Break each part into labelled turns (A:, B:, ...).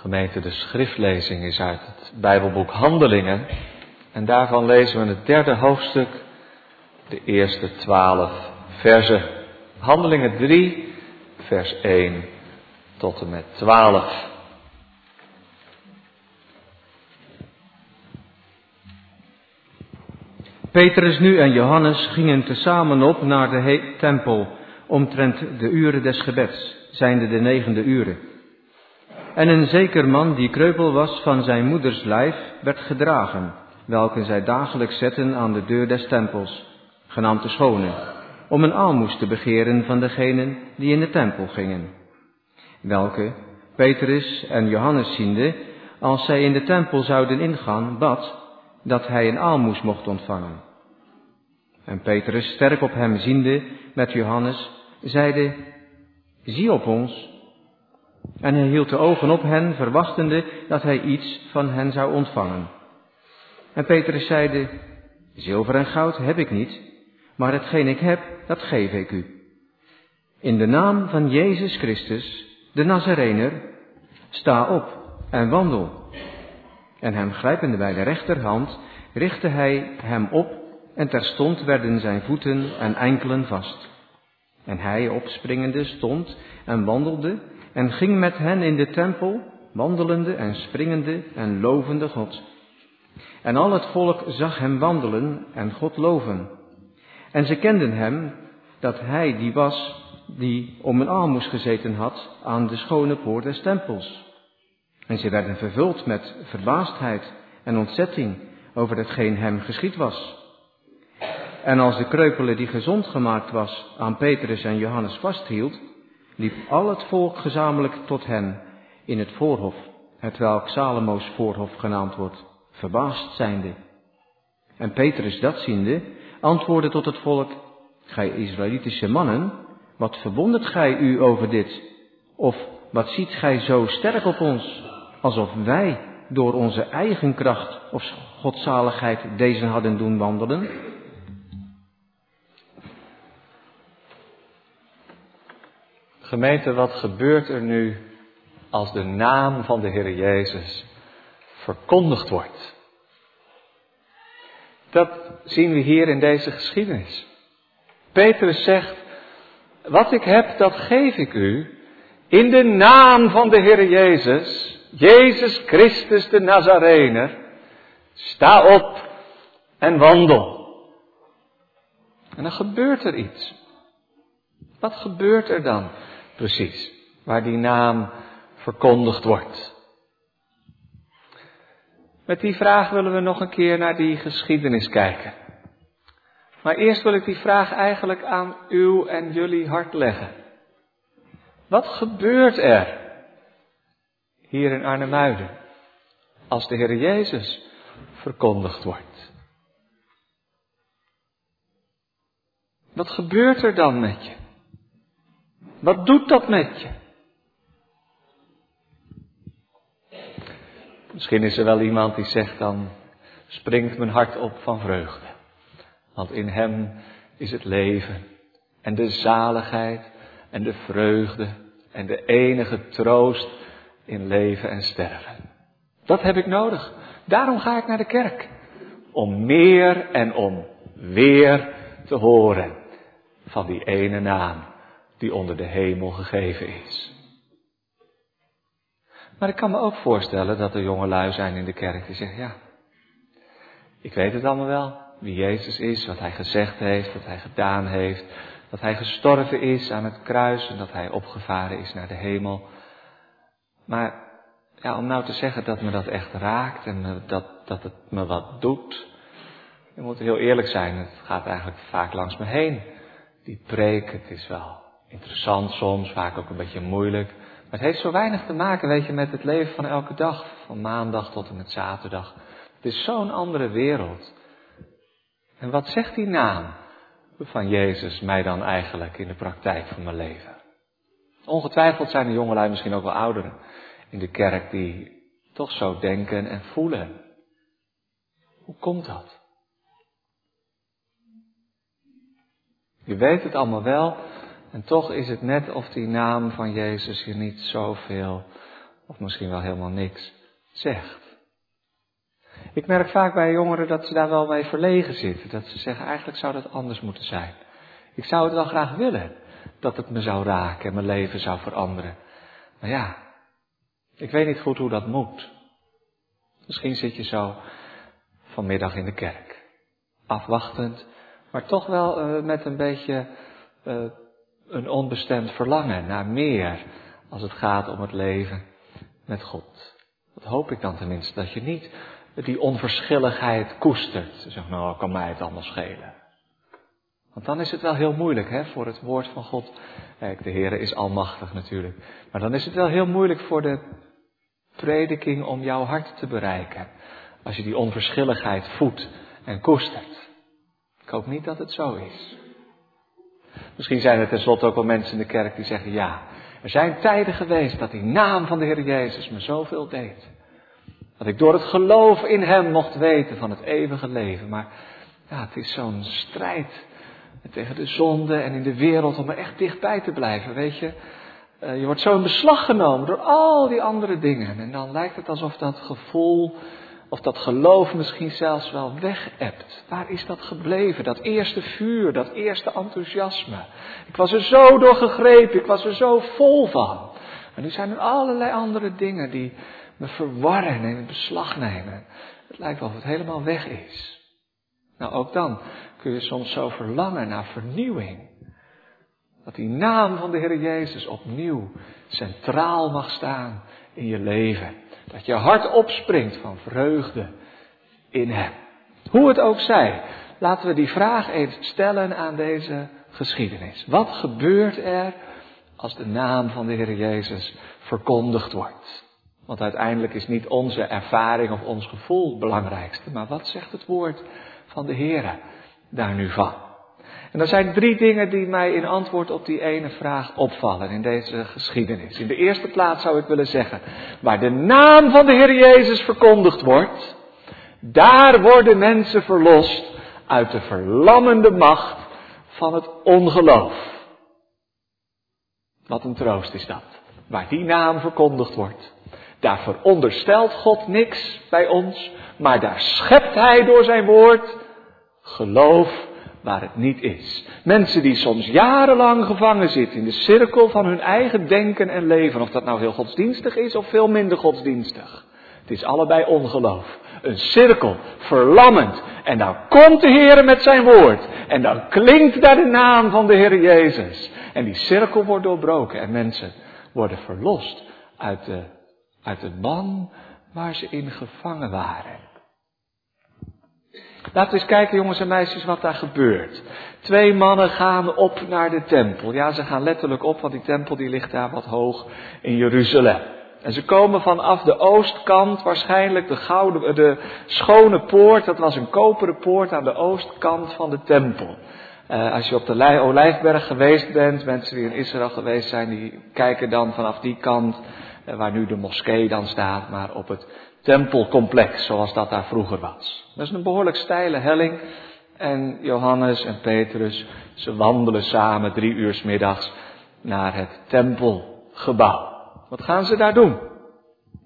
A: Gemeente, de schriftlezing is uit het Bijbelboek Handelingen. En daarvan lezen we het derde hoofdstuk, de eerste twaalf versen. Handelingen 3, vers 1 tot en met 12.
B: Petrus nu en Johannes gingen tezamen op naar de tempel, omtrent de uren des gebeds, zijnde de negende uren. En een zeker man die kreupel was van zijn moeders lijf, werd gedragen, welke zij dagelijks zetten aan de deur des tempels, genaamd de schone, om een aalmoes te begeren van degenen die in de tempel gingen. Welke, Petrus en Johannes ziende, als zij in de tempel zouden ingaan, bad, dat hij een aalmoes mocht ontvangen. En Petrus, sterk op hem ziende met Johannes, zeide, zie op ons. En hij hield de ogen op hen, verwachtende dat hij iets van hen zou ontvangen. En Petrus zeide, zilver en goud heb ik niet, maar hetgeen ik heb, dat geef ik u. In de naam van Jezus Christus, de Nazarener, sta op en wandel. En hem grijpende bij de rechterhand, richtte hij hem op en terstond werden zijn voeten en enkelen vast. En hij opspringende stond en wandelde en ging met hen in de tempel, wandelende en springende en lovende God. En al het volk zag hem wandelen en God loven. En ze kenden hem dat hij die was die om een aalmoes gezeten had aan de schone poort des tempels. En ze werden vervuld met verbaasdheid en ontzetting over hetgeen hem geschied was. En als de kreupele die gezond gemaakt was aan Petrus en Johannes vasthield, liep al het volk gezamenlijk tot hen in het voorhof, hetwelk Salomo's voorhof genaamd wordt, verbaasd zijnde. En Petrus dat ziende, antwoordde tot het volk, gij Israëlitische mannen, wat verwondert gij u over dit? Of wat ziet gij zo sterk op ons, alsof wij door onze eigen kracht of godzaligheid deze hadden doen wandelen?
A: Gemeente, wat gebeurt er nu als de naam van de Heer Jezus verkondigd wordt? Dat zien we hier in deze geschiedenis. Petrus zegt, wat ik heb, dat geef ik u in de naam van de Heer Jezus, Jezus Christus de Nazarener. Sta op en wandel. En dan gebeurt er iets. Wat gebeurt er dan? Precies, waar die naam verkondigd wordt. Met die vraag willen we nog een keer naar die geschiedenis kijken. Maar eerst wil ik die vraag eigenlijk aan uw en jullie hart leggen. Wat gebeurt er hier in Arnhemuiden als de Heer Jezus verkondigd wordt? Wat gebeurt er dan met je? Wat doet dat met je? Misschien is er wel iemand die zegt dan, springt mijn hart op van vreugde. Want in Hem is het leven en de zaligheid en de vreugde en de enige troost in leven en sterven. Dat heb ik nodig. Daarom ga ik naar de kerk. Om meer en om weer te horen van die ene naam die onder de hemel gegeven is. Maar ik kan me ook voorstellen dat er jongelui zijn in de kerk die zeggen, ja, ik weet het allemaal wel, wie Jezus is, wat Hij gezegd heeft, wat Hij gedaan heeft, dat Hij gestorven is aan het kruis en dat Hij opgevaren is naar de hemel. Maar ja, om nou te zeggen dat me dat echt raakt en dat, dat het me wat doet, ik moet heel eerlijk zijn, het gaat eigenlijk vaak langs me heen. Die preek, het is wel interessant soms, vaak ook een beetje moeilijk. Maar het heeft zo weinig te maken, weet je, met het leven van elke dag, van maandag tot en met zaterdag. Het is zo'n andere wereld. En wat zegt die naam van Jezus mij dan eigenlijk in de praktijk van mijn leven? Ongetwijfeld zijn de jongelui misschien ook wel ouderen in de kerk die toch zo denken en voelen. Hoe komt dat? Je weet het allemaal wel, en toch is het net of die naam van Jezus je niet zoveel of misschien wel helemaal niks zegt. Ik merk vaak bij jongeren dat ze daar wel mee verlegen zitten. Dat ze zeggen, eigenlijk zou dat anders moeten zijn. Ik zou het wel graag willen dat het me zou raken en mijn leven zou veranderen. Maar ja, ik weet niet goed hoe dat moet. Misschien zit je zo vanmiddag in de kerk. Afwachtend, maar toch wel uh, met een beetje uh, een onbestemd verlangen naar meer als het gaat om het leven met God. Dat hoop ik dan tenminste, dat je niet die onverschilligheid koestert. Ze zegt, nou, kan mij het allemaal schelen. Want dan is het wel heel moeilijk hè, voor het woord van God. Kijk, de Heer is almachtig natuurlijk. Maar dan is het wel heel moeilijk voor de prediking om jouw hart te bereiken. Als je die onverschilligheid voedt en koestert. Ik hoop niet dat het zo is. Misschien zijn er tenslotte ook wel mensen in de kerk die zeggen, ja, er zijn tijden geweest dat die naam van de Heer Jezus me zoveel deed. Dat ik door het geloof in Hem mocht weten van het eeuwige leven. Maar ja, het is zo'n strijd tegen de zonde en in de wereld om er echt dichtbij te blijven, weet je. Eh, je wordt zo in beslag genomen door al die andere dingen. En dan lijkt het alsof dat gevoel of dat geloof misschien zelfs wel wegebt. Waar is dat gebleven? Dat eerste vuur, dat eerste enthousiasme. Ik was er zo door gegrepen, ik was er zo vol van. En nu zijn er allerlei andere dingen die me verwarren en in beslag nemen. Het lijkt wel of het helemaal weg is. Nou, ook dan kun je soms zo verlangen naar vernieuwing. Dat die naam van de Heer Jezus opnieuw centraal mag staan in je leven. Dat je hart opspringt van vreugde in Hem. Hoe het ook zij, laten we die vraag eens stellen aan deze geschiedenis. Wat gebeurt er als de naam van de Heer Jezus verkondigd wordt? Want uiteindelijk is niet onze ervaring of ons gevoel het belangrijkste, maar wat zegt het woord van de Heer daar nu van? En er zijn drie dingen die mij in antwoord op die ene vraag opvallen in deze geschiedenis. In de eerste plaats zou ik willen zeggen, waar de naam van de Heer Jezus verkondigd wordt, daar worden mensen verlost uit de verlammende macht van het ongeloof. Wat een troost is dat, waar die naam verkondigd wordt. Daar veronderstelt God niks bij ons, maar daar schept Hij door zijn woord geloof waar het niet is. Mensen die soms jarenlang gevangen zitten in de cirkel van hun eigen denken en leven, of dat nou heel godsdienstig is of veel minder godsdienstig. Het is allebei ongeloof. Een cirkel, verlammend. En dan komt de Heer met zijn woord. En dan klinkt daar de naam van de Heer Jezus. En die cirkel wordt doorbroken en mensen worden verlost uit de, uit de ban waar ze in gevangen waren. Laten we eens kijken, jongens en meisjes, wat daar gebeurt. Twee mannen gaan op naar de tempel. Ja, ze gaan letterlijk op, want die tempel die ligt daar wat hoog in Jeruzalem. En ze komen vanaf de oostkant, waarschijnlijk de, gouden, de schone poort. Dat was een koperen poort aan de oostkant van de tempel. Uh, als je op de Olijfberg geweest bent, mensen die in Israël geweest zijn, die kijken dan vanaf die kant, uh, waar nu de moskee dan staat, maar op het tempelcomplex, zoals dat daar vroeger was. Dat is een behoorlijk steile helling. En Johannes en Petrus, ze wandelen samen drie uur middags naar het tempelgebouw. Wat gaan ze daar doen?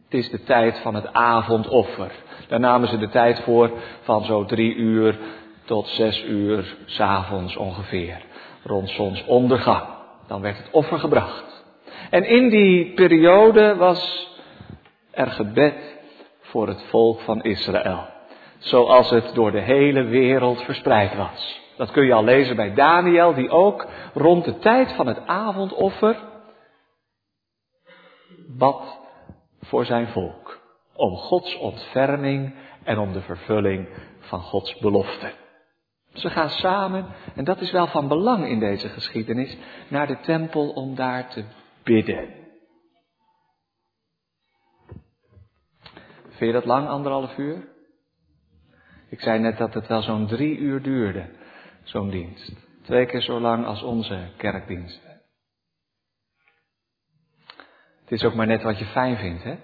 A: Het is de tijd van het avondoffer. Daar namen ze de tijd voor van zo drie uur tot zes uur s'avonds ongeveer. Rond zonsondergang. Dan werd het offer gebracht. En in die periode was er gebed voor het volk van Israël. Zoals het door de hele wereld verspreid was. Dat kun je al lezen bij Daniel, die ook rond de tijd van het avondoffer bad voor zijn volk. Om Gods ontferming en om de vervulling van Gods belofte. Ze gaan samen, en dat is wel van belang in deze geschiedenis, naar de tempel om daar te bidden. Vind je dat lang, anderhalf uur? Ik zei net dat het wel zo'n drie uur duurde, zo'n dienst. Twee keer zo lang als onze kerkdiensten. Het is ook maar net wat je fijn vindt, hè?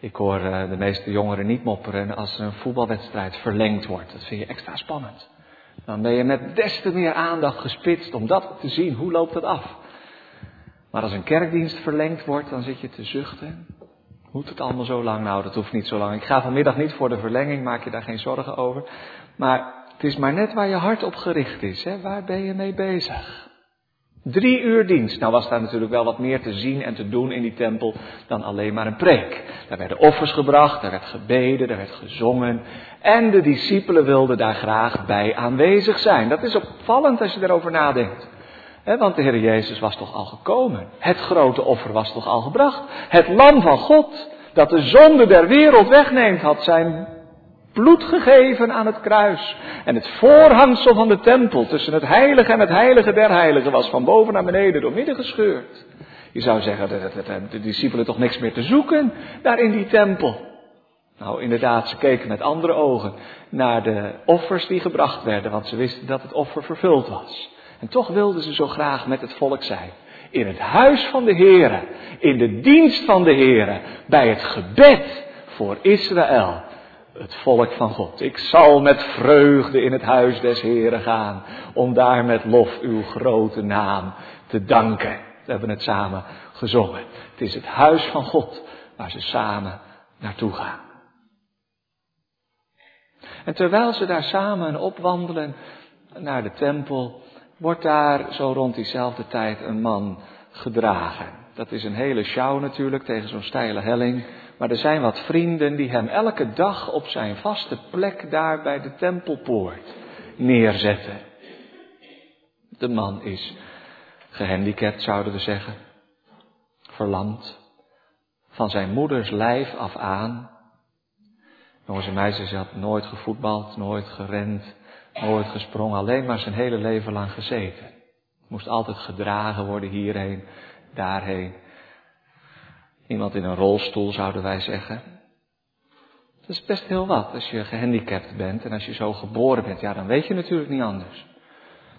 A: Ik hoor uh, de meeste jongeren niet mopperen als een voetbalwedstrijd verlengd wordt. Dat vind je extra spannend. Dan ben je met des te meer aandacht gespitst om dat te zien. Hoe loopt het af? Maar als een kerkdienst verlengd wordt, dan zit je te zuchten. Moet het allemaal zo lang? Nou, dat hoeft niet zo lang. Ik ga vanmiddag niet voor de verlenging, maak je daar geen zorgen over. Maar het is maar net waar je hart op gericht is. Hè? Waar ben je mee bezig? Drie uur dienst. Nou was daar natuurlijk wel wat meer te zien en te doen in die tempel dan alleen maar een preek. Daar werden offers gebracht, daar werd gebeden, daar werd gezongen. En de discipelen wilden daar graag bij aanwezig zijn. Dat is opvallend als je erover nadenkt. Want de Heer Jezus was toch al gekomen. Het grote offer was toch al gebracht. Het lam van God, dat de zonde der wereld wegneemt, had zijn bloed gegeven aan het kruis. En het voorhangsel van de tempel tussen het heilige en het heilige der heiligen was van boven naar beneden door midden gescheurd. Je zou zeggen, de, de, de, discipelen toch niks meer te zoeken daar in die tempel. Nou, inderdaad, ze keken met andere ogen naar de offers die gebracht werden, want ze wisten dat het offer vervuld was. En toch wilden ze zo graag met het volk zijn. In het huis van de Here, in de dienst van de Here, bij het gebed voor Israël het volk van God. Ik zal met vreugde in het huis des Heren gaan, om daar met lof uw grote naam te danken. We hebben het samen gezongen. Het is het huis van God waar ze samen naartoe gaan. En terwijl ze daar samen opwandelen naar de tempel, wordt daar zo rond diezelfde tijd een man gedragen. Dat is een hele show natuurlijk tegen zo'n steile helling. Maar er zijn wat vrienden die hem elke dag op zijn vaste plek daar bij de tempelpoort neerzetten. De man is gehandicapt, zouden we zeggen. Verlamd. Van zijn moeders lijf af aan. Jongens en meisjes, hij had nooit gevoetbald, nooit gerend, gesprongen. Alleen maar zijn hele leven lang gezeten. Moest altijd gedragen worden hierheen, daarheen. Iemand in een rolstoel zouden wij zeggen. Dat is best heel wat als je gehandicapt bent en als je zo geboren bent. Ja, dan weet je natuurlijk niet anders.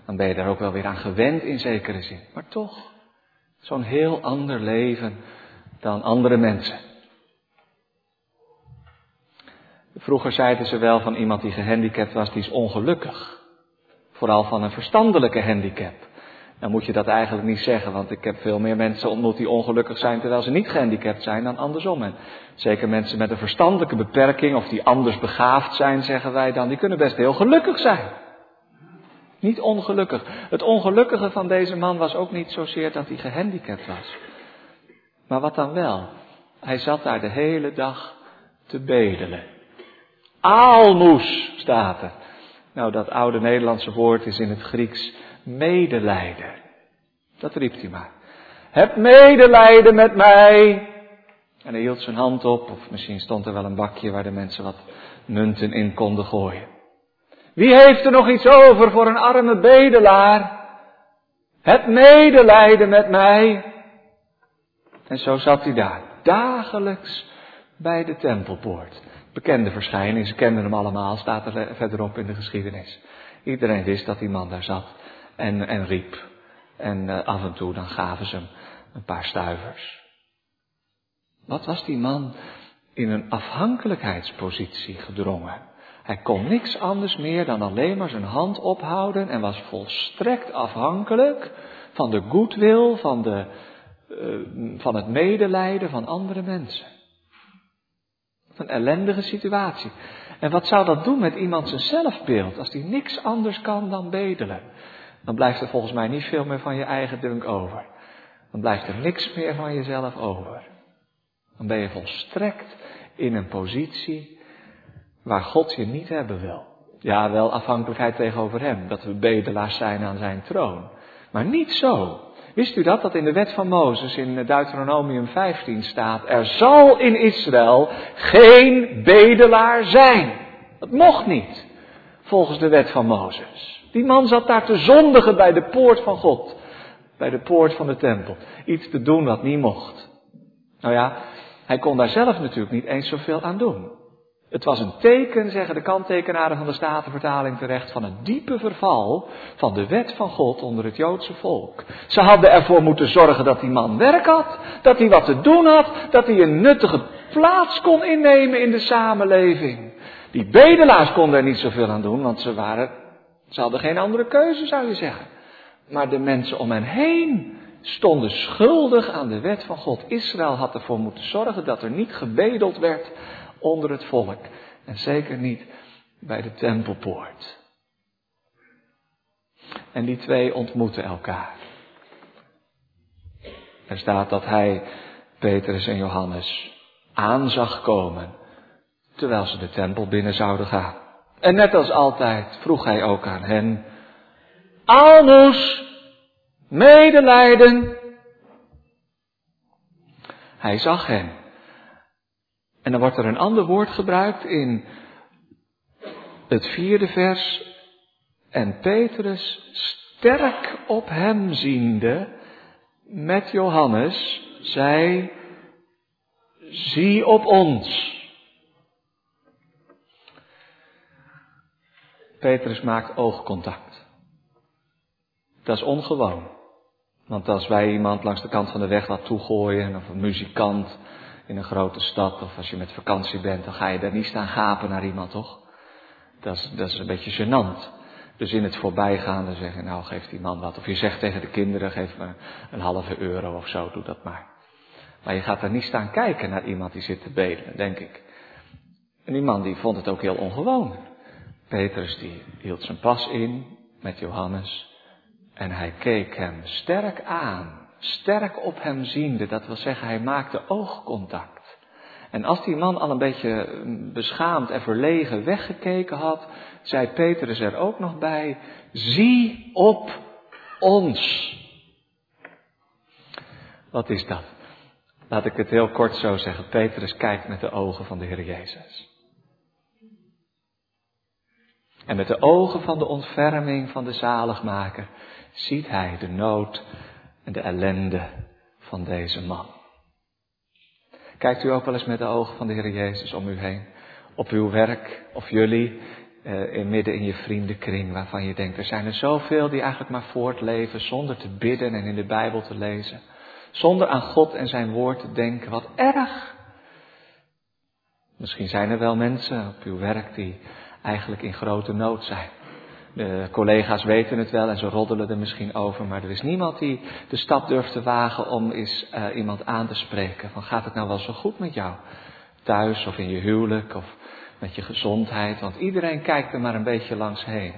A: Dan ben je daar ook wel weer aan gewend in zekere zin. Maar toch, zo'n heel ander leven dan andere mensen. Vroeger zeiden ze wel van iemand die gehandicapt was, die is ongelukkig. Vooral van een verstandelijke handicap. Dan moet je dat eigenlijk niet zeggen, want ik heb veel meer mensen ontmoet die ongelukkig zijn terwijl ze niet gehandicapt zijn dan andersom. En zeker mensen met een verstandelijke beperking of die anders begaafd zijn, zeggen wij dan, die kunnen best heel gelukkig zijn. Niet ongelukkig. Het ongelukkige van deze man was ook niet zozeer dat hij gehandicapt was. Maar wat dan wel? Hij zat daar de hele dag te bedelen. Aalmoes staat er. Nou, dat oude Nederlandse woord is in het Grieks medelijden. Dat riep hij maar. Heb medelijden met mij. En hij hield zijn hand op, of misschien stond er wel een bakje waar de mensen wat munten in konden gooien. Wie heeft er nog iets over voor een arme bedelaar? Het medelijden met mij. En zo zat hij daar, dagelijks bij de tempelpoort. Bekende verschijning, ze kenden hem allemaal, staat er verderop in de geschiedenis. Iedereen wist dat die man daar zat en, en riep. En uh, af en toe dan gaven ze hem een paar stuivers. Wat was die man in een afhankelijkheidspositie gedrongen? Hij kon niks anders meer dan alleen maar zijn hand ophouden en was volstrekt afhankelijk van de goedwil, van, de, uh, van het medelijden van andere mensen. Wat een ellendige situatie. En wat zou dat doen met iemand zijn zelfbeeld als hij niks anders kan dan bedelen? dan blijft er volgens mij niet veel meer van je eigen dunk over. Dan blijft er niks meer van jezelf over. Dan ben je volstrekt in een positie waar God je niet hebben wil. Ja, wel afhankelijkheid tegenover Hem, dat we bedelaars zijn aan Zijn troon. Maar niet zo. Wist u dat? Dat in de wet van Mozes in Deuteronomium 15 staat, er zal in Israël geen bedelaar zijn. Dat mocht niet, volgens de wet van Mozes. Die man zat daar te zondigen bij de poort van God. Bij de poort van de tempel. Iets te doen wat niet mocht. Nou ja, hij kon daar zelf natuurlijk niet eens zoveel aan doen. Het was een teken, zeggen de kanttekenaren van de Statenvertaling terecht, van het diepe verval van de wet van God onder het Joodse volk. Ze hadden ervoor moeten zorgen dat die man werk had, dat hij wat te doen had, dat hij een nuttige plaats kon innemen in de samenleving. Die bedelaars konden er niet zoveel aan doen, want ze waren ze hadden geen andere keuze, zou je zeggen. Maar de mensen om hen heen, stonden schuldig aan de wet van God. Israël had ervoor moeten zorgen dat er niet gebedeld werd onder het volk. En zeker niet bij de tempelpoort. En die twee ontmoeten elkaar. Er staat dat hij Petrus en Johannes aan zag komen terwijl ze de tempel binnen zouden gaan. En net als altijd vroeg hij ook aan hen, almoes, medelijden. Hij zag hen. En dan wordt er een ander woord gebruikt in het vierde vers. En Petrus, sterk op hem ziende, met Johannes, zei, zie op ons. Petrus maakt oogcontact. Dat is ongewoon. Want als wij iemand langs de kant van de weg laten toegooien, of een muzikant in een grote stad, of als je met vakantie bent, dan ga je daar niet staan gapen naar iemand, toch? Dat is, dat is een beetje gênant. Dus in het voorbijgaande zeggen, nou geef die man wat. Of je zegt tegen de kinderen, geef me een halve euro of zo, doe dat maar. Maar je gaat daar niet staan kijken naar iemand die zit te bedelen, denk ik. En die man die vond het ook heel ongewoon. Petrus die hield zijn pas in met Johannes. En hij keek hem sterk aan, sterk op hem ziende. Dat wil zeggen, hij maakte oogcontact. En als die man al een beetje mm, beschaamd en verlegen weggekeken had, zei Petrus er ook nog bij, zie op ons. Wat is dat? Laat ik het heel kort zo zeggen. Petrus kijkt met de ogen van de Heer Jezus. En met de ogen van de ontferming van de zaligmaker ziet hij de nood en de ellende van deze man. Kijkt u ook wel eens met de ogen van de Heer Jezus om u heen? Op uw werk of jullie, eh, in midden in je vriendenkring, waarvan je denkt, er zijn er zoveel die eigenlijk maar voortleven zonder te bidden en in de Bijbel te lezen. Zonder aan God en zijn woord te denken. Wat erg! Misschien zijn er wel mensen op uw werk die eigenlijk in grote nood zijn. De collega's weten het wel en ze roddelen er misschien over, maar er is niemand die de stap durft te wagen om eens uh, iemand aan te spreken. Van gaat het nou wel zo goed met jou? Thuis of in je huwelijk of met je gezondheid, want iedereen kijkt er maar een beetje langs heen.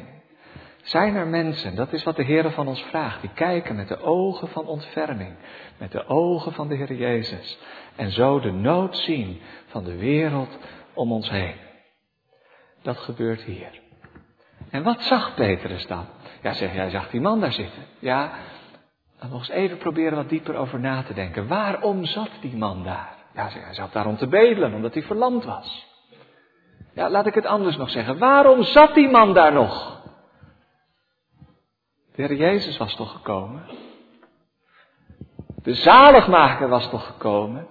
A: Zijn er mensen, dat is wat de Heer van ons vraagt, die kijken met de ogen van ontferming, met de ogen van de Heer Jezus en zo de nood zien van de wereld om ons heen. Dat gebeurt hier. En wat zag Petrus dan? Ja, zeg, jij zag die man daar zitten. Ja, dan nog eens even proberen wat dieper over na te denken. Waarom zat die man daar? Ja, zeg, hij zat daar om te bedelen, omdat hij verlamd was. Ja, laat ik het anders nog zeggen. Waarom zat die man daar nog? De Heer Jezus was toch gekomen? De zaligmaker was toch gekomen?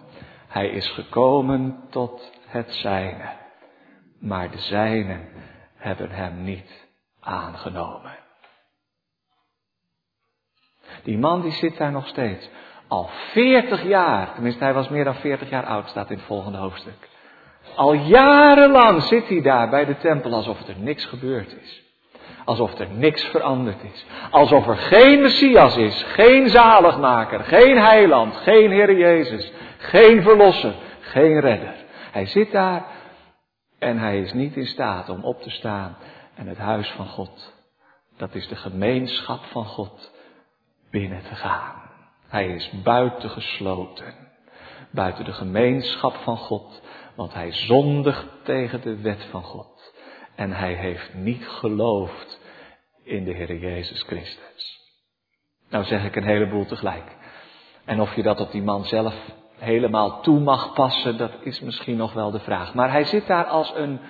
A: Hij is gekomen tot het zijne. Maar de zijnen hebben hem niet aangenomen. Die man die zit daar nog steeds. Al 40 jaar, tenminste hij was meer dan 40 jaar oud, staat in het volgende hoofdstuk. Al jarenlang zit hij daar bij de tempel alsof er niks gebeurd is. Alsof er niks veranderd is. Alsof er geen Messias is, geen zaligmaker, geen heiland, geen Heer Jezus, geen verlosser, geen redder. Hij zit daar en hij is niet in staat om op te staan en het huis van God, dat is de gemeenschap van God, binnen te gaan. Hij is buitengesloten, buiten de gemeenschap van God, want hij zondigt tegen de wet van God. En hij heeft niet geloofd in de Heer Jezus Christus. Nou zeg ik een heleboel tegelijk. En of je dat op die man zelf helemaal toe mag passen, dat is misschien nog wel de vraag. Maar hij zit daar als een,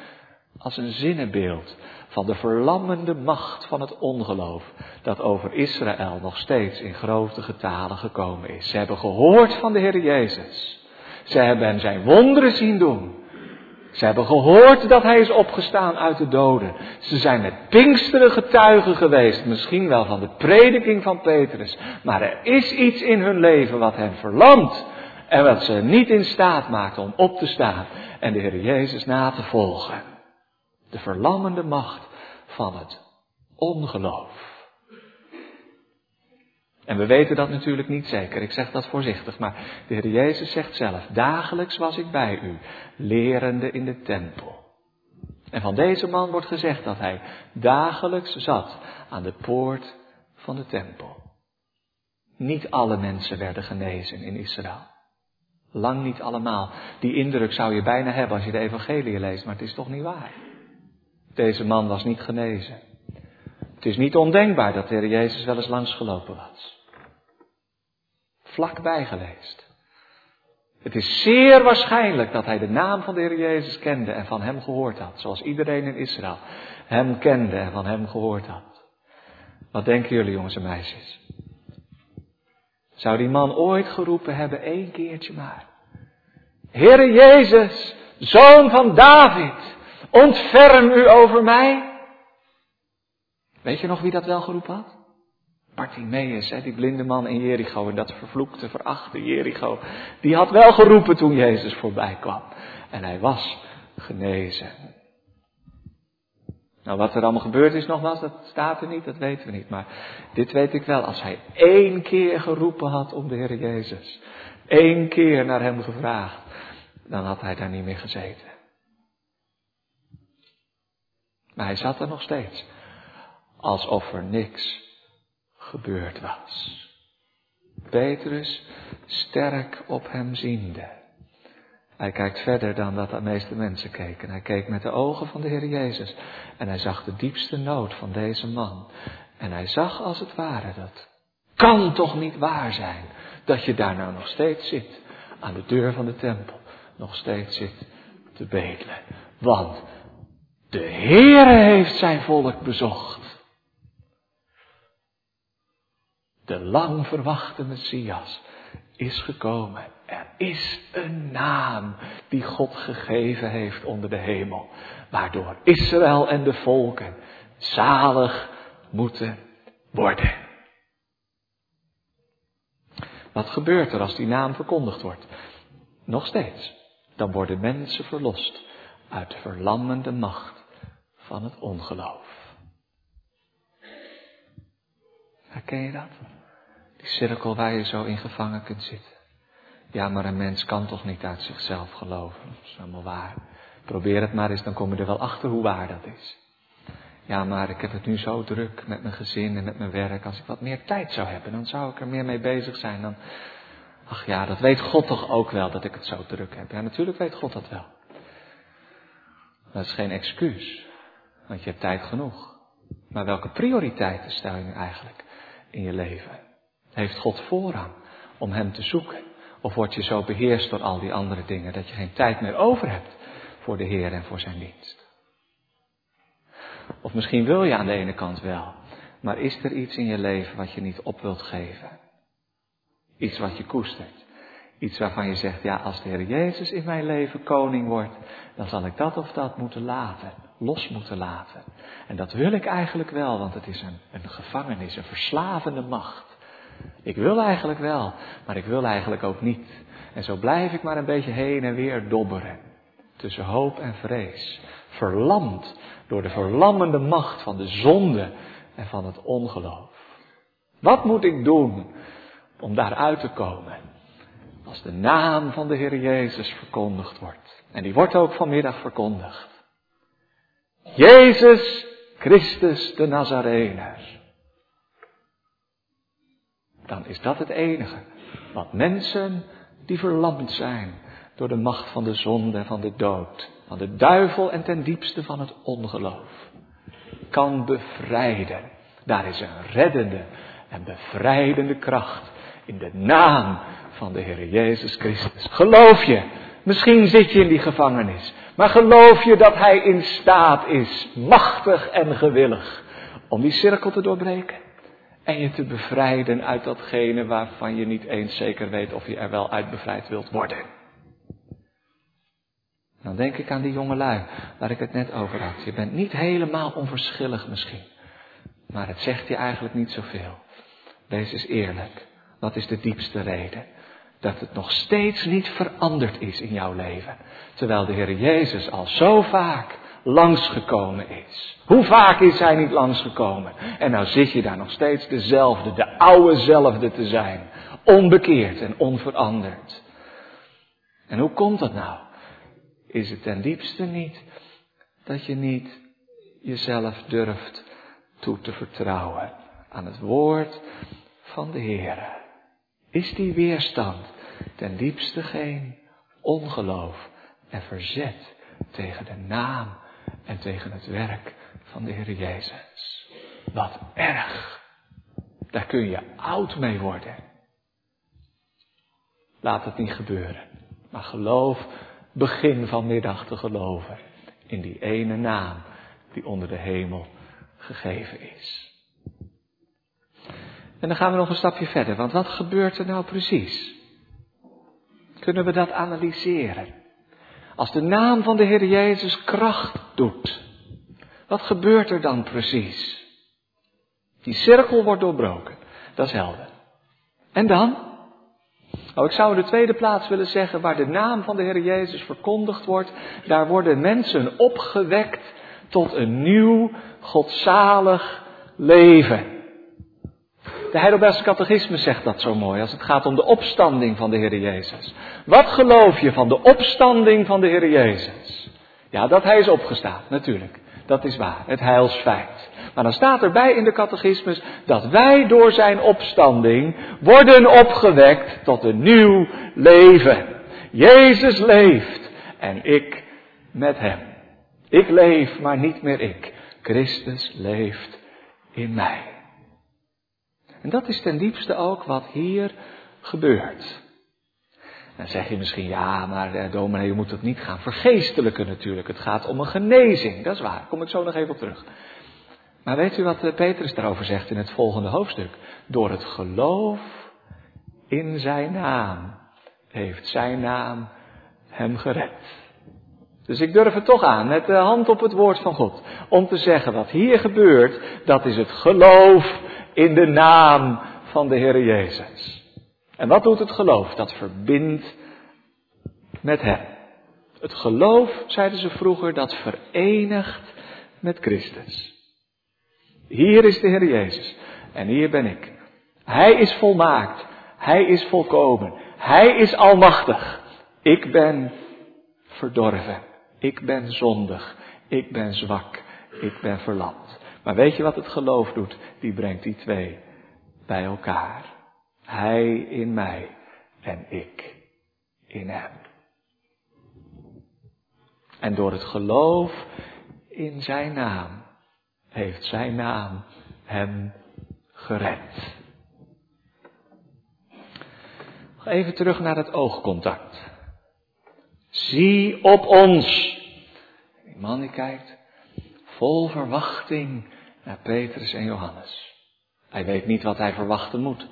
A: als een zinnenbeeld van de verlammende macht van het ongeloof dat over Israël nog steeds in grote getalen gekomen is. Ze hebben gehoord van de Heer Jezus. Ze hebben hem zijn wonderen zien doen. Ze hebben gehoord dat hij is opgestaan uit de doden. Ze zijn met Pinksteren getuigen geweest, misschien wel van de prediking van Petrus. Maar er is iets in hun leven wat hen verlamt en wat ze niet in staat maakt om op te staan en de Heer Jezus na te volgen. De verlammende macht van het ongeloof. En we weten dat natuurlijk niet zeker, ik zeg dat voorzichtig, maar de Heer Jezus zegt zelf, dagelijks was ik bij u, lerende in de tempel. En van deze man wordt gezegd dat hij dagelijks zat aan de poort van de tempel. Niet alle mensen werden genezen in Israël. Lang niet allemaal. Die indruk zou je bijna hebben als je de evangelie leest, maar het is toch niet waar. Deze man was niet genezen. Het is niet ondenkbaar dat de Heer Jezus wel eens langsgelopen was. Vlakbij geleest. Het is zeer waarschijnlijk dat hij de naam van de Heer Jezus kende en van hem gehoord had, zoals iedereen in Israël hem kende en van hem gehoord had. Wat denken jullie jongens en meisjes? Zou die man ooit geroepen hebben, één keertje maar. Heere Jezus, zoon van David, ontferm u over mij. Weet je nog wie dat wel geroepen had? Bartimaeus, hè, die blinde man in Jericho, en dat vervloekte, verachte Jericho. Die had wel geroepen toen Jezus voorbij kwam. En hij was genezen. Nou, wat er allemaal gebeurd is nogmaals, dat staat er niet, dat weten we niet. Maar dit weet ik wel, als hij één keer geroepen had om de Heer Jezus, één keer naar hem gevraagd, dan had hij daar niet meer gezeten. Maar hij zat er nog steeds, alsof er niks gebeurd was. Petrus sterk op hem ziende. Hij kijkt verder dan dat de meeste mensen keken. Hij keek met de ogen van de Heer Jezus. En hij zag de diepste nood van deze man. En hij zag als het ware dat. Kan toch niet waar zijn dat je daar nou nog steeds zit. Aan de deur van de tempel. Nog steeds zit te bedelen. Want de Heere heeft zijn volk bezocht. De lang verwachte Messias is gekomen. Er is een naam die God gegeven heeft onder de hemel, waardoor Israël en de volken zalig moeten worden. Wat gebeurt er als die naam verkondigd wordt? Nog steeds. Dan worden mensen verlost uit de verlammende macht van het ongeloof. Herken je dat? Die cirkel waar je zo in gevangen kunt zitten. Ja, maar een mens kan toch niet uit zichzelf geloven. Dat is helemaal waar. Probeer het maar eens, dan kom je er wel achter hoe waar dat is. Ja, maar ik heb het nu zo druk met mijn gezin en met mijn werk. Als ik wat meer tijd zou hebben, dan zou ik er meer mee bezig zijn. Dan... Ach ja, dat weet God toch ook wel dat ik het zo druk heb. Ja, natuurlijk weet God dat wel. Dat is geen excuus, want je hebt tijd genoeg. Maar welke prioriteiten stel je nu eigenlijk in je leven? Heeft God voorrang om Hem te zoeken? Of word je zo beheerst door al die andere dingen dat je geen tijd meer over hebt voor de Heer en voor zijn dienst? Of misschien wil je aan de ene kant wel, maar is er iets in je leven wat je niet op wilt geven? Iets wat je koestert. Iets waarvan je zegt, ja, als de Heer Jezus in mijn leven koning wordt, dan zal ik dat of dat moeten laten, los moeten laten. En dat wil ik eigenlijk wel, want het is een, een gevangenis, een verslavende macht. Ik wil eigenlijk wel, maar ik wil eigenlijk ook niet. En zo blijf ik maar een beetje heen en weer dobberen. Tussen hoop en vrees. Verlamd door de verlammende macht van de zonde en van het ongeloof. Wat moet ik doen om daaruit te komen? Als de naam van de Heer Jezus verkondigd wordt. En die wordt ook vanmiddag verkondigd. Jezus Christus de Nazarener dan is dat het enige wat mensen die verlamd zijn door de macht van de zonde en van de dood, van de duivel en ten diepste van het ongeloof, kan bevrijden. Daar is een reddende en bevrijdende kracht in de naam van de Heer Jezus Christus. Geloof je, misschien zit je in die gevangenis, maar geloof je dat Hij in staat is, machtig en gewillig, om die cirkel te doorbreken? En je te bevrijden uit datgene waarvan je niet eens zeker weet of je er wel uit bevrijd wilt worden. Dan denk ik aan die jonge lui waar ik het net over had. Je bent niet helemaal onverschillig misschien. Maar het zegt je eigenlijk niet zoveel. Wees eens eerlijk. Wat is de diepste reden? Dat het nog steeds niet veranderd is in jouw leven. Terwijl de Heer Jezus al zo vaak langsgekomen is. Hoe vaak is hij niet langsgekomen? En nou zit je daar nog steeds dezelfde, de oude zelfde te zijn. Onbekeerd en onveranderd. En hoe komt dat nou? Is het ten diepste niet dat je niet jezelf durft toe te vertrouwen aan het woord van de Heer? Is die weerstand ten diepste geen ongeloof en verzet tegen de naam en tegen het werk van de Heer Jezus? Wat erg! Daar kun je oud mee worden. Laat het niet gebeuren. Maar geloof, begin vanmiddag te geloven in die ene naam die onder de hemel gegeven is. En dan gaan we nog een stapje verder, want wat gebeurt er nou precies? Kunnen we dat analyseren? Als de naam van de Heer Jezus kracht doet, wat gebeurt er dan precies? Die cirkel wordt doorbroken, dat is helder. En dan? Nou, ik zou de tweede plaats willen zeggen, waar de naam van de Heer Jezus verkondigd wordt, daar worden mensen opgewekt tot een nieuw, godzalig leven. De Heidelbergse catechisme zegt dat zo mooi als het gaat om de opstanding van de Heer Jezus. Wat geloof je van de opstanding van de Heer Jezus? Ja, dat Hij is opgestaan, natuurlijk. Dat is waar, het heilsfeit. Maar dan staat erbij in de catechismus dat wij door zijn opstanding worden opgewekt tot een nieuw leven. Jezus leeft en ik met hem. Ik leef, maar niet meer ik. Christus leeft in mij. En dat is ten diepste ook wat hier gebeurt. Dan zeg je misschien, ja, maar eh, dominee, je moet het niet gaan vergeestelijken natuurlijk. Het gaat om een genezing, dat is waar. Kom ik zo nog even op terug. Maar weet u wat eh, Petrus daarover zegt in het volgende hoofdstuk? Door het geloof in zijn naam heeft zijn naam hem gered. Dus ik durf het toch aan, met de hand op het woord van God, om te zeggen wat hier gebeurt, dat is het geloof in de naam van de Heer Jezus. En wat doet het geloof? Dat verbindt met Hem. Het geloof, zeiden ze vroeger, dat verenigt met Christus. Hier is de Heer Jezus en hier ben ik. Hij is volmaakt. Hij is volkomen. Hij is almachtig. Ik ben verdorven. Ik ben zondig. Ik ben zwak. Ik ben verlamd. Maar weet je wat het geloof doet? Die brengt die twee bij elkaar. Hij in mij en ik in hem. En door het geloof in zijn naam heeft zijn naam hem gered. Even terug naar het oogcontact. Zie op ons. Die man die kijkt vol verwachting naar Petrus en Johannes. Hij weet niet wat hij verwachten moet.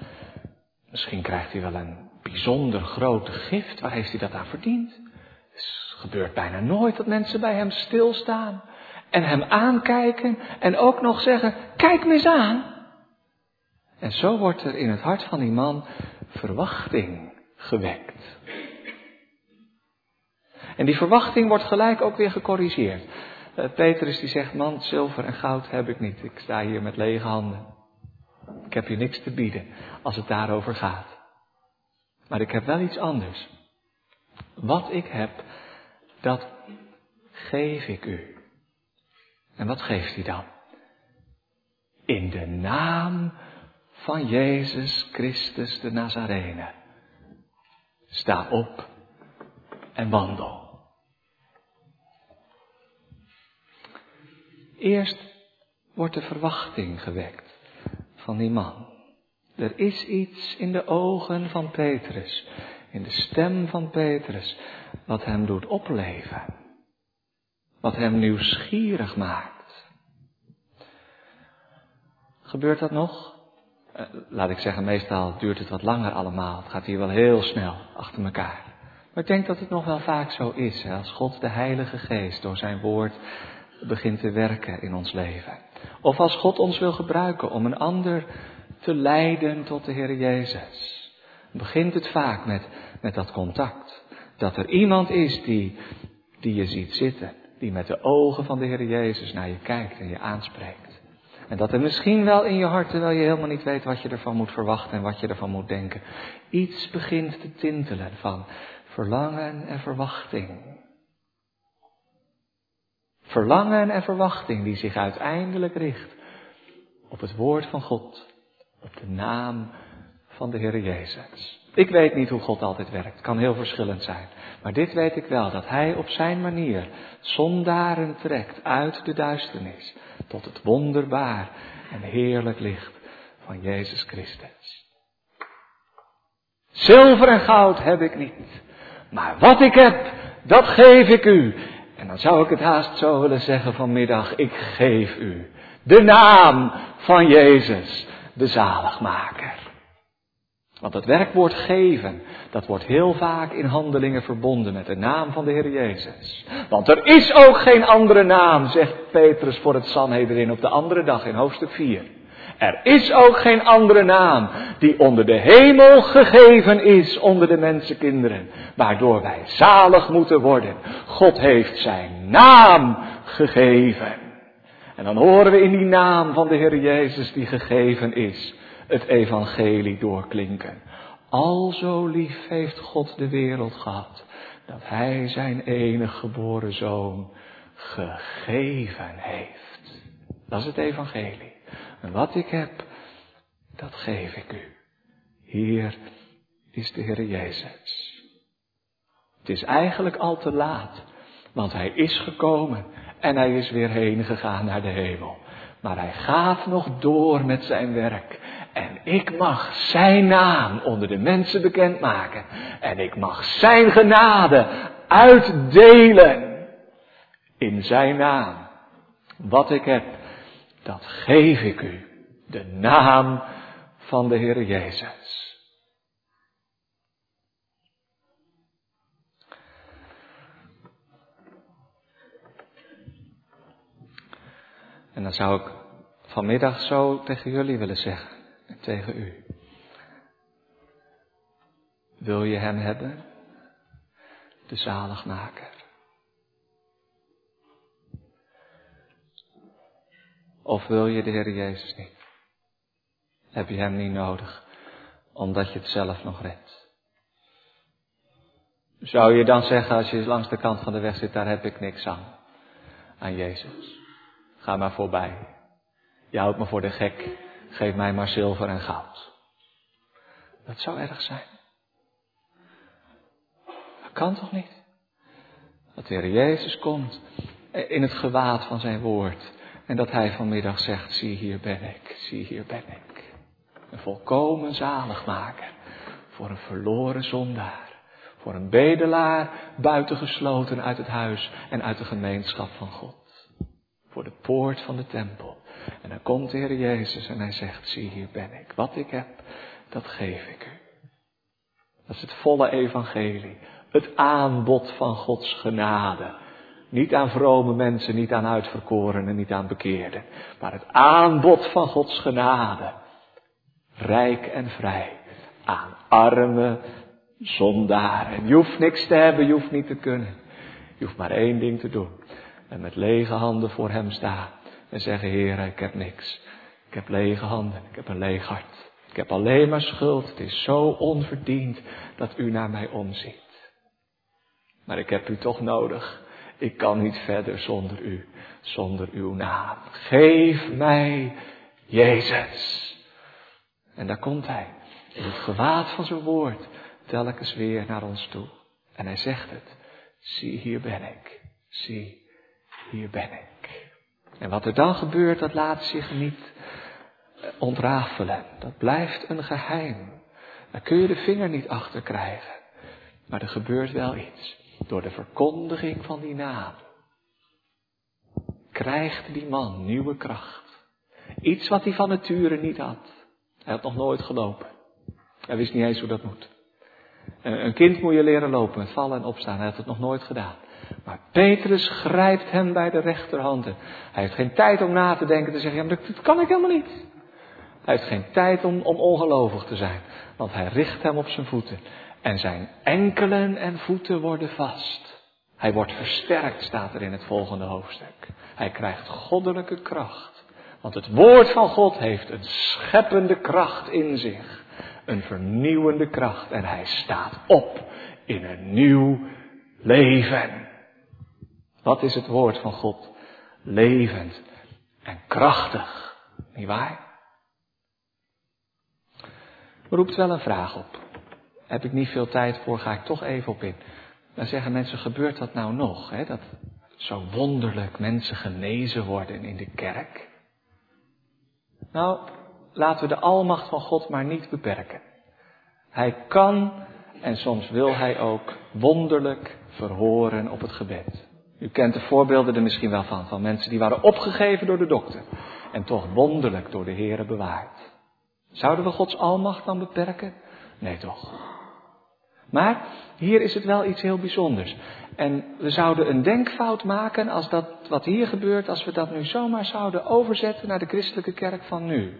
A: Misschien krijgt hij wel een bijzonder grote gift. Waar heeft hij dat aan verdiend? Het gebeurt bijna nooit dat mensen bij hem stilstaan en hem aankijken en ook nog zeggen, kijk me eens aan. En zo wordt er in het hart van die man verwachting gewekt. En die verwachting wordt gelijk ook weer gecorrigeerd. Uh, Petrus die zegt, man, zilver en goud heb ik niet. Ik sta hier met lege handen. Ik heb hier niks te bieden als het daarover gaat. Maar ik heb wel iets anders. Wat ik heb, dat geef ik u. En wat geeft hij dan? In de naam van Jezus Christus de Nazarene. Sta op en wandel. Eerst wordt de verwachting gewekt van die man. Er is iets in de ogen van Petrus, in de stem van Petrus, wat hem doet opleven. Wat hem nieuwsgierig maakt. Gebeurt dat nog? Eh, laat ik zeggen, meestal duurt het wat langer allemaal. Het gaat hier wel heel snel achter elkaar. Maar ik denk dat het nog wel vaak zo is, als God de Heilige Geest door zijn woord begint te werken in ons leven. Of als God ons wil gebruiken om een ander te leiden tot de Heer Jezus. Begint het vaak met, met dat contact. Dat er iemand is die, die je ziet zitten die met de ogen van de Heer Jezus naar je kijkt en je aanspreekt. En dat er misschien wel in je hart, terwijl je helemaal niet weet wat je ervan moet verwachten en wat je ervan moet denken, iets begint te tintelen van verlangen en verwachting. Verlangen en verwachting die zich uiteindelijk richt op het woord van God, op de naam van de Heer Jezus. Ik weet niet hoe God altijd werkt, kan heel verschillend zijn. Maar dit weet ik wel, dat Hij op zijn manier zondaren trekt uit de duisternis tot het wonderbaar en heerlijk licht van Jezus Christus. Zilver en goud heb ik niet, maar wat ik heb, dat geef ik u. En dan zou ik het haast zo willen zeggen vanmiddag, ik geef u de naam van Jezus, de zaligmaker. Want het werkwoord geven, dat wordt heel vaak in handelingen verbonden met de naam van de Heer Jezus. Want er is ook geen andere naam, zegt Petrus voor het Sanhedrin op de andere dag in hoofdstuk 4. Er is ook geen andere naam die onder de hemel gegeven is onder de mensenkinderen, waardoor wij zalig moeten worden. God heeft zijn naam gegeven. En dan horen we in die naam van de Heer Jezus die gegeven is, het evangelie doorklinken. Al zo lief heeft God de wereld gehad, dat Hij zijn enige geboren zoon gegeven heeft. Dat is het evangelie. En wat ik heb, dat geef ik u. Hier is de Heer Jezus. Het is eigenlijk al te laat, want Hij is gekomen en Hij is weer heen gegaan naar de hemel. Maar Hij gaat nog door met zijn werk. En ik mag zijn naam onder de mensen bekendmaken. En ik mag zijn genade uitdelen. In zijn naam. Wat ik heb, dat geef ik u. De naam van de Heer Jezus. En dan zou ik vanmiddag zo tegen jullie willen zeggen en tegen u. Wil je Hem hebben? De zaligmaker. Of wil je de Heer Jezus niet? Heb je Hem niet nodig, omdat je het zelf nog redt? Zou je dan zeggen, als je langs de kant van de weg zit, daar heb ik niks aan, aan Jezus. Ga maar voorbij. Je houdt me voor de gek. Geef mij maar zilver en goud. Dat zou erg zijn. Dat kan toch niet? Dat de Heer Jezus komt in het gewaad van zijn woord. En dat hij vanmiddag zegt, zie hier ben ik, zie hier ben ik. Een volkomen zaligmaker voor een verloren zondaar. Voor een bedelaar buitengesloten uit het huis en uit de gemeenschap van God. Voor de poort van de tempel. En dan komt de Heer Jezus en hij zegt, zie hier ben ik. Wat ik heb, dat geef ik u. Dat is het volle evangelie. Het aanbod van Gods genade. Niet aan vrome mensen, niet aan uitverkorenen, niet aan bekeerden. Maar het aanbod van Gods genade. Rijk en vrij. Aan arme zondaren. Je hoeft niks te hebben, je hoeft niet te kunnen. Je hoeft maar één ding te doen. En met lege handen voor Hem staan. En zeggen, Heer, ik heb niks. Ik heb lege handen, ik heb een leeg hart. Ik heb alleen maar schuld. Het is zo onverdiend dat u naar mij omziet. Maar ik heb u toch nodig. Ik kan niet verder zonder u, zonder uw naam. Geef mij Jezus. En daar komt hij, in het gewaad van zijn woord, telkens weer naar ons toe. En hij zegt het, zie hier ben ik, zie hier ben ik. En wat er dan gebeurt, dat laat zich niet eh, ontrafelen. Dat blijft een geheim. Daar kun je de vinger niet achter krijgen. Maar er gebeurt wel iets. Door de verkondiging van die naam krijgt die man nieuwe kracht. Iets wat hij van nature niet had. Hij had nog nooit gelopen. Hij wist niet eens hoe dat moet. Een kind moet je leren lopen, vallen en opstaan. Hij had het nog nooit gedaan. Maar Petrus grijpt hem bij de rechterhanden. Hij heeft geen tijd om na te denken, te zeggen, ja, maar dat kan ik helemaal niet. Hij heeft geen tijd om, om ongelovig te zijn, want hij richt hem op zijn voeten. En zijn enkelen en voeten worden vast. Hij wordt versterkt, staat er in het volgende hoofdstuk. Hij krijgt goddelijke kracht. Want het woord van God heeft een scheppende kracht in zich. Een vernieuwende kracht. En hij staat op in een nieuw leven. Wat is het woord van God? Levend en krachtig. Niet waar? Roept wel een vraag op. Heb ik niet veel tijd voor, ga ik toch even op in. Dan zeggen mensen, gebeurt dat nou nog? Hè? Dat zo wonderlijk mensen genezen worden in de kerk. Nou, laten we de almacht van God maar niet beperken. Hij kan en soms wil hij ook wonderlijk verhoren op het gebed. U kent de voorbeelden er misschien wel van, van mensen die waren opgegeven door de dokter en toch wonderlijk door de Here bewaard. Zouden we Gods almacht dan beperken? Nee toch. Maar hier is het wel iets heel bijzonders. En we zouden een denkfout maken als dat wat hier gebeurt, als we dat nu zomaar zouden overzetten naar de christelijke kerk van nu.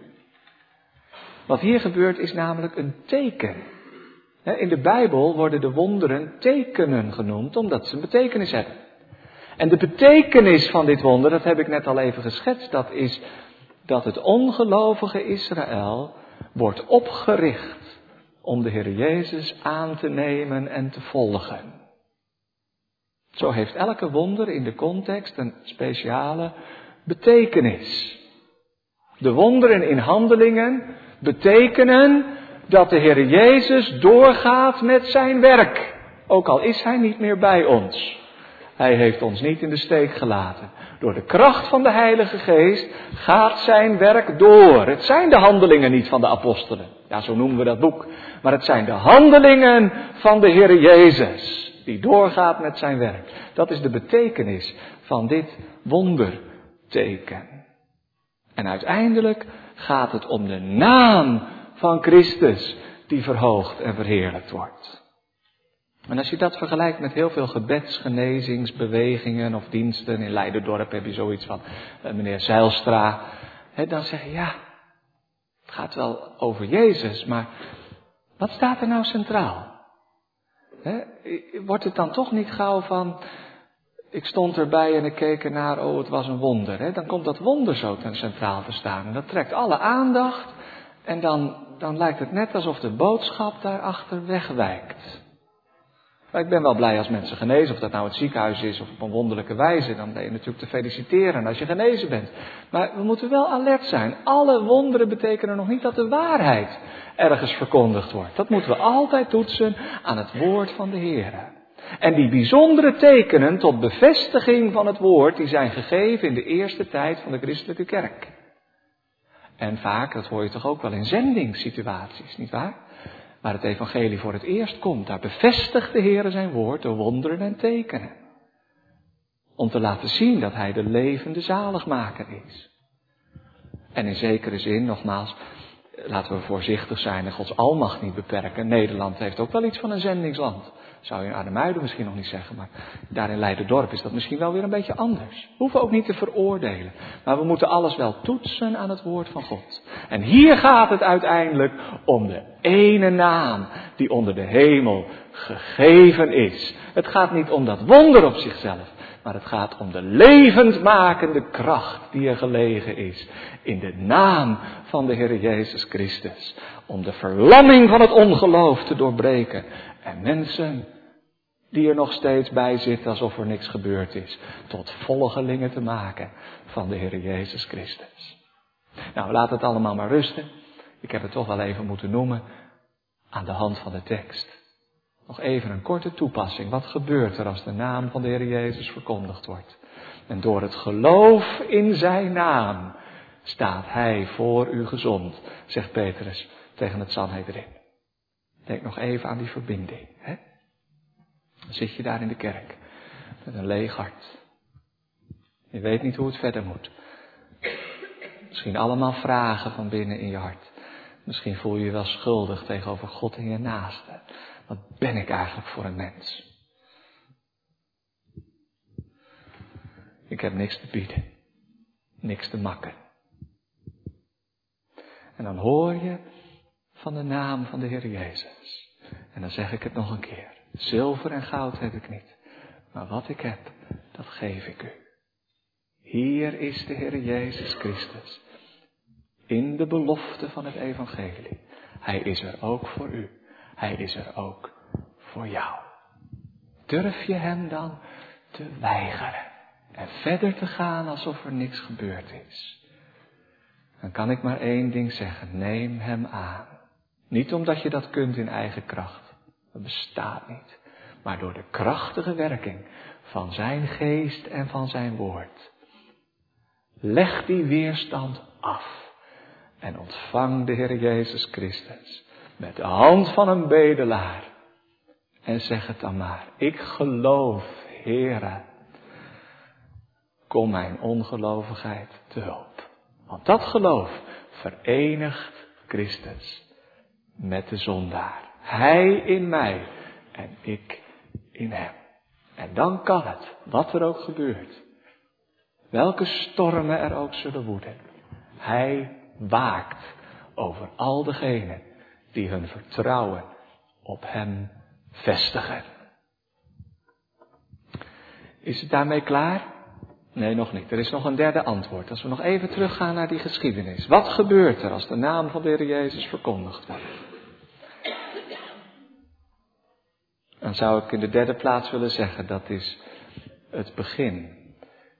A: Wat hier gebeurt is namelijk een teken. In de Bijbel worden de wonderen tekenen genoemd, omdat ze een betekenis hebben. En de betekenis van dit wonder, dat heb ik net al even geschetst, dat is dat het ongelovige Israël wordt opgericht om de Heer Jezus aan te nemen en te volgen. Zo heeft elke wonder in de context een speciale betekenis. De wonderen in handelingen betekenen dat de Heer Jezus doorgaat met zijn werk, ook al is Hij niet meer bij ons. Hij heeft ons niet in de steek gelaten. Door de kracht van de Heilige Geest gaat zijn werk door. Het zijn de handelingen niet van de apostelen. Ja, zo noemen we dat boek. Maar het zijn de handelingen van de Heer Jezus. Die doorgaat met zijn werk. Dat is de betekenis van dit wonderteken. En uiteindelijk gaat het om de naam van Christus die verhoogd en verheerlijkt wordt. En als je dat vergelijkt met heel veel gebedsgenezingsbewegingen of diensten, in Leiderdorp heb je zoiets van uh, meneer Zeilstra, dan zeg je ja, het gaat wel over Jezus, maar wat staat er nou centraal? Wordt het dan toch niet gauw van, ik stond erbij en ik keek ernaar, oh het was een wonder. Dan komt dat wonder zo ten centraal te staan en dat trekt alle aandacht en dan, dan lijkt het net alsof de boodschap daarachter wegwijkt. Maar ik ben wel blij als mensen genezen, of dat nou het ziekenhuis is of op een wonderlijke wijze. Dan ben je natuurlijk te feliciteren als je genezen bent. Maar we moeten wel alert zijn. Alle wonderen betekenen nog niet dat de waarheid ergens verkondigd wordt. Dat moeten we altijd toetsen aan het woord van de Heer. En die bijzondere tekenen tot bevestiging van het woord, die zijn gegeven in de eerste tijd van de christelijke kerk. En vaak, dat hoor je toch ook wel in zendingssituaties, nietwaar? Waar het evangelie voor het eerst komt. Daar bevestigt de Heer zijn woord door wonderen en tekenen. Om te laten zien dat Hij de levende zaligmaker is. En in zekere zin, nogmaals, laten we voorzichtig zijn en Gods almacht niet beperken. Nederland heeft ook wel iets van een zendingsland. Zou je in Arnhemuiden misschien nog niet zeggen, maar daar in Leiderdorp is dat misschien wel weer een beetje anders. We hoeven ook niet te veroordelen, maar we moeten alles wel toetsen aan het woord van God. En hier gaat het uiteindelijk om de ene naam die onder de hemel gegeven is. Het gaat niet om dat wonder op zichzelf, maar het gaat om de levendmakende kracht die er gelegen is in de naam van de Heer Jezus Christus. Om de verlamming van het ongeloof te doorbreken en mensen die er nog steeds bij zitten alsof er niks gebeurd is, tot volgelingen te maken van de Heer Jezus Christus. Nou, laat het allemaal maar rusten. Ik heb het toch wel even moeten noemen aan de hand van de tekst. Nog even een korte toepassing. Wat gebeurt er als de naam van de Heer Jezus verkondigd wordt? En door het geloof in zijn naam staat hij voor u gezond, zegt Petrus tegen het Sanhedrin. Denk nog even aan die verbinding. Hè? Dan zit je daar in de kerk met een leeg hart. Je weet niet hoe het verder moet. Misschien allemaal vragen van binnen in je hart. Misschien voel je je wel schuldig tegenover God en je naaste. Wat ben ik eigenlijk voor een mens? Ik heb niks te bieden. Niks te makken. En dan hoor je van de naam van de Heer Jezus. En dan zeg ik het nog een keer. Zilver en goud heb ik niet. Maar wat ik heb, dat geef ik u. Hier is de Heer Jezus Christus. In de belofte van het Evangelie. Hij is er ook voor u. Hij is er ook voor jou. Durf je Hem dan te weigeren en verder te gaan alsof er niks gebeurd is? Dan kan ik maar één ding zeggen. Neem Hem aan. Niet omdat je dat kunt in eigen kracht. Dat bestaat niet. Maar door de krachtige werking van Zijn geest en van Zijn woord. Leg die weerstand af en ontvang de Heer Jezus Christus met de hand van een bedelaar. En zeg het dan maar, ik geloof, Heere, kom mijn ongelovigheid te hulp. Want dat geloof verenigt Christus met de zondaar. Hij in mij en ik in hem. En dan kan het, wat er ook gebeurt, welke stormen er ook zullen woeden. Hij waakt over al degenen die hun vertrouwen op Hem vestigen. Is het daarmee klaar? Nee, nog niet. Er is nog een derde antwoord. Als we nog even teruggaan naar die geschiedenis. Wat gebeurt er als de naam van de Heer Jezus verkondigd wordt? Dan zou ik in de derde plaats willen zeggen, dat is het begin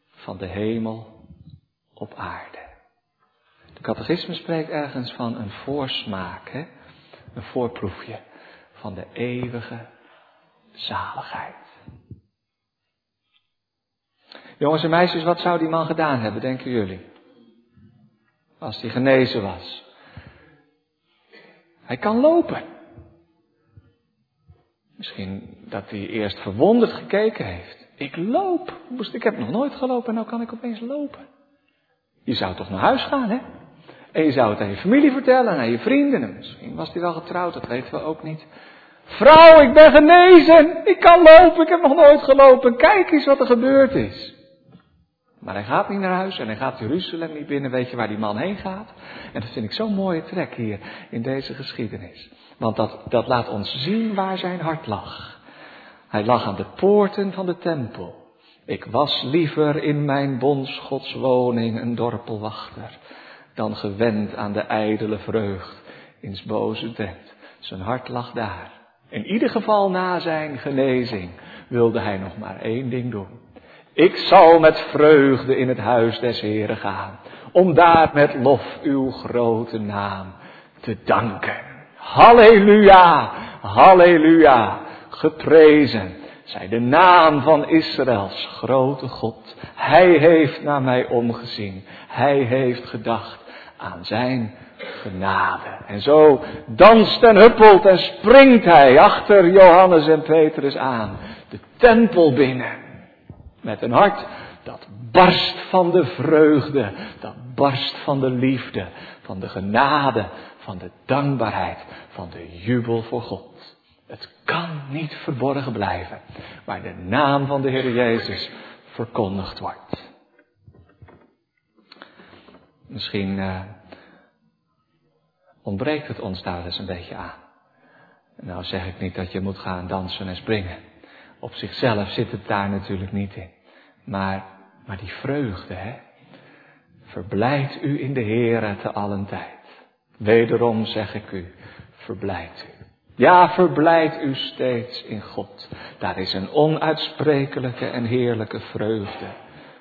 A: van de hemel op aarde. De catechisme spreekt ergens van een voorsmaak, hè? een voorproefje van de eeuwige zaligheid. Jongens en meisjes, wat zou die man gedaan hebben, denken jullie? Als hij genezen was. Hij kan lopen. Misschien dat hij eerst verwonderd gekeken heeft. Ik loop. Ik heb nog nooit gelopen en nou kan ik opeens lopen. Je zou toch naar huis gaan, hè? En je zou het aan je familie vertellen, aan je vrienden. misschien was hij wel getrouwd, dat weten we ook niet. Vrouw, ik ben genezen. Ik kan lopen. Ik heb nog nooit gelopen. Kijk eens wat er gebeurd is. Maar hij gaat niet naar huis en hij gaat Jeruzalem niet binnen. Weet je waar die man heen gaat? En dat vind ik zo'n mooie trek hier in deze geschiedenis. Want dat, dat laat ons zien waar zijn hart lag. Hij lag aan de poorten van de tempel. Ik was liever in mijn bondsgodswoning een dorpelwachter dan gewend aan de ijdele vreugd in boze tent. Zijn hart lag daar. In ieder geval na zijn genezing wilde hij nog maar één ding doen. Ik zal met vreugde in het huis des Heren gaan, om daar met lof uw grote naam te danken. Halleluja, halleluja, geprezen zij de naam van Israëls grote God. Hij heeft naar mij omgezien. Hij heeft gedacht aan zijn genade. En zo danst en huppelt en springt hij achter Johannes en Petrus aan. De tempel binnen. Met een hart dat barst van de vreugde. Dat barst van de liefde. Van de genade. Van de dankbaarheid. Van de jubel voor God. Het kan niet verborgen blijven. Waar de naam van de Heer Jezus verkondigd wordt. Misschien uh, ontbreekt het ons daar eens een beetje aan. Nou zeg ik niet dat je moet gaan dansen en springen. Op zichzelf zit het daar natuurlijk niet in. Maar, maar die vreugde, hè. Verblijd u in de Heere te allen tijd. Wederom zeg ik u, verblijd u. Ja, verblijd u steeds in God. Daar is een onuitsprekelijke en heerlijke vreugde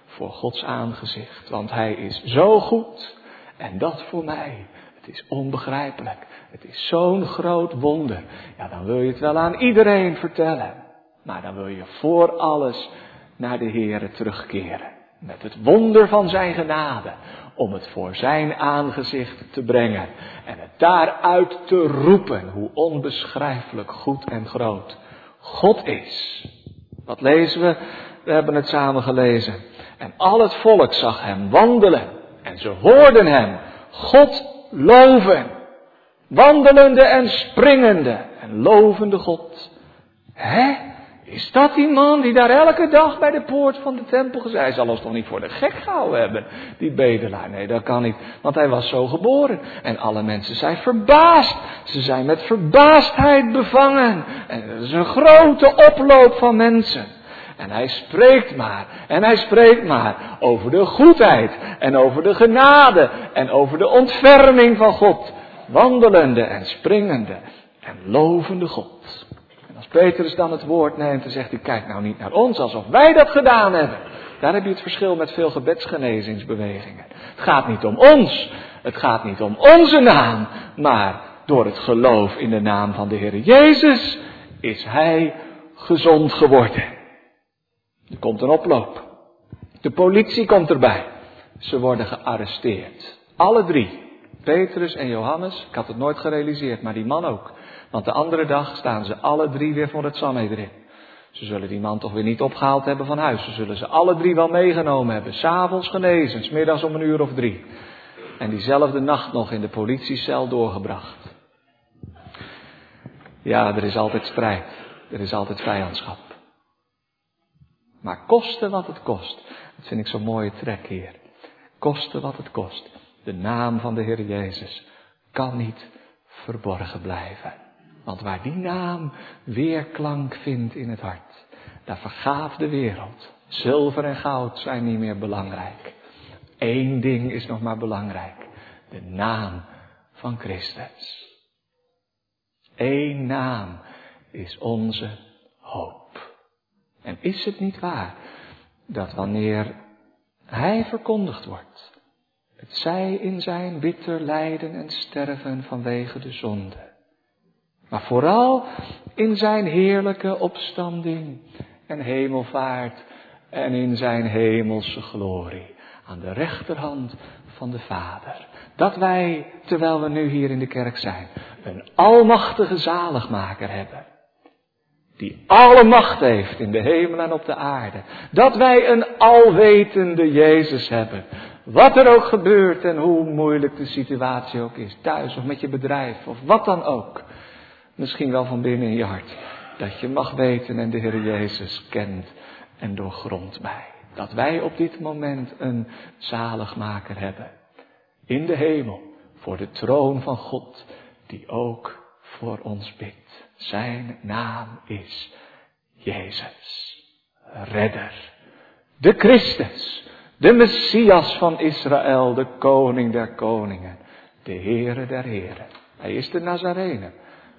A: voor Gods aangezicht. Want Hij is zo goed. En dat voor mij. Het is onbegrijpelijk. Het is zo'n groot wonder. Ja, dan wil je het wel aan iedereen vertellen. Maar dan wil je voor alles naar de Heere terugkeren. Met het wonder van zijn genade. Om het voor zijn aangezicht te brengen. En het daaruit te roepen hoe onbeschrijfelijk goed en groot God is. Wat lezen we? We hebben het samen gelezen. En al het volk zag hem wandelen. En ze hoorden hem God loven. Wandelende en springende en lovende God. Hè? Is dat die man die daar elke dag bij de poort van de tempel gezegd? Hij zal ons toch niet voor de gek gehouden hebben, die bedelaar. Nee, dat kan niet, want hij was zo geboren. En alle mensen zijn verbaasd. Ze zijn met verbaasdheid bevangen. En er is een grote oploop van mensen. En hij spreekt maar. En hij spreekt maar over de goedheid en over de genade en over de ontferming van God. Wandelende en springende en lovende God. En als Petrus dan het woord neemt, dan zegt hij, kijk nou niet naar ons alsof wij dat gedaan hebben. Daar heb je het verschil met veel gebedsgenezingsbewegingen. Het gaat niet om ons. Het gaat niet om onze naam. Maar door het geloof in de naam van de Heer Jezus is Hij gezond geworden. Er komt een oploop. De politie komt erbij. Ze worden gearresteerd. Alle drie. Petrus en Johannes. Ik had het nooit gerealiseerd, maar die man ook. Want de andere dag staan ze alle drie weer voor het Sanhedrin. Ze zullen die man toch weer niet opgehaald hebben van huis. Ze zullen ze alle drie wel meegenomen hebben. S'avonds genezen, smiddags om een uur of drie. En diezelfde nacht nog in de politiecel doorgebracht. Ja, er is altijd strijd. Er is altijd vijandschap. Maar koste wat het kost. Dat vind ik zo'n mooie trek hier. Koste wat het kost. De naam van de Heer Jezus kan niet verborgen blijven. Want waar die naam weerklank vindt in het hart, daar vergaat de wereld. Zilver en goud zijn niet meer belangrijk. Eén ding is nog maar belangrijk. De naam van Christus. Eén naam is onze hoop. En is het niet waar dat wanneer Hij verkondigd wordt, het zij in zijn bitter lijden en sterven vanwege de zonde, maar vooral in zijn heerlijke opstanding en hemelvaart en in zijn hemelse glorie aan de rechterhand van de Vader. Dat wij, terwijl we nu hier in de kerk zijn, een almachtige zaligmaker hebben. Die alle macht heeft in de hemel en op de aarde. Dat wij een alwetende Jezus hebben. Wat er ook gebeurt en hoe moeilijk de situatie ook is. Thuis of met je bedrijf of wat dan ook. Misschien wel van binnen in je hart. Dat je mag weten en de Heer Jezus kent en doorgrondt mij. Dat wij op dit moment een zaligmaker hebben. In de hemel. Voor de troon van God. Die ook voor ons bidt. Zijn naam is Jezus. Redder. De Christus. De Messias van Israël. De koning der koningen. De Heere der heren. Hij is de Nazarene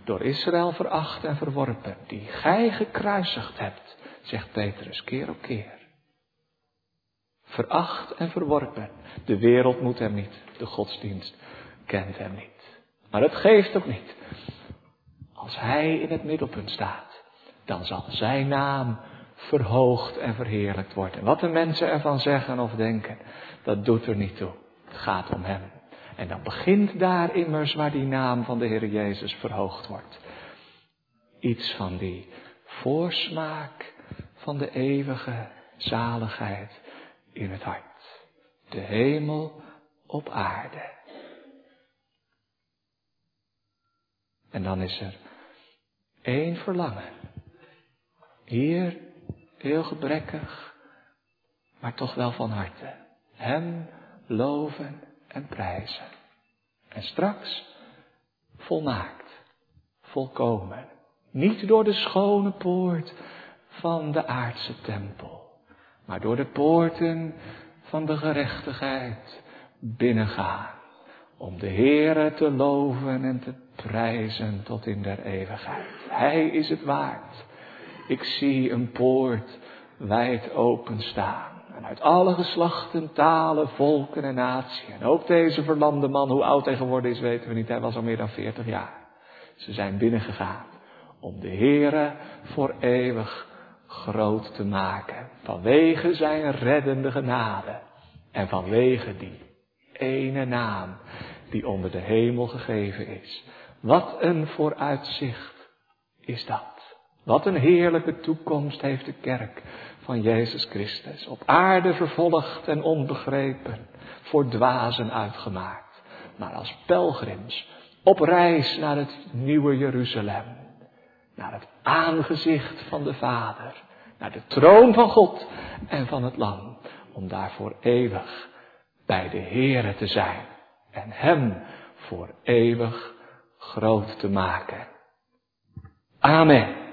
A: door Israël veracht en verworpen, die gij gekruisigd hebt, zegt Petrus keer op keer. Veracht en verworpen. De wereld moet hem niet, de godsdienst kent hem niet. Maar het geeft ook niet. Als hij in het middelpunt staat, dan zal zijn naam verhoogd en verheerlijkt worden. Wat de mensen ervan zeggen of denken, dat doet er niet toe. Het gaat om hem. En dan begint daar immers waar die naam van de Heer Jezus verhoogd wordt. Iets van die voorsmaak van de eeuwige zaligheid in het hart. De hemel op aarde. En dan is er één verlangen. Hier heel gebrekkig, maar toch wel van harte. Hem loven en prijzen. En straks volmaakt, volkomen. Niet door de schone poort van de aardse tempel, maar door de poorten van de gerechtigheid binnengaan. Om de Heere te loven en te prijzen tot in der eeuwigheid. Hij is het waard. Ik zie een poort wijd open staan. Uit alle geslachten, talen, volken en naties. En ook deze verlamde man, hoe oud hij geworden is, weten we niet. Hij was al meer dan 40 jaar. Ze zijn binnengegaan om de Heere voor eeuwig groot te maken. Vanwege zijn reddende genade. En vanwege die ene naam die onder de hemel gegeven is. Wat een vooruitzicht is dat. Wat een heerlijke toekomst heeft de kerk van Jezus Christus. Op aarde vervolgd en onbegrepen, voor dwazen uitgemaakt. Maar als pelgrims op reis naar het nieuwe Jeruzalem. Naar het aangezicht van de Vader. Naar de troon van God en van het Lam. Om daar voor eeuwig bij de Heere te zijn. En Hem voor eeuwig groot te maken. Amen.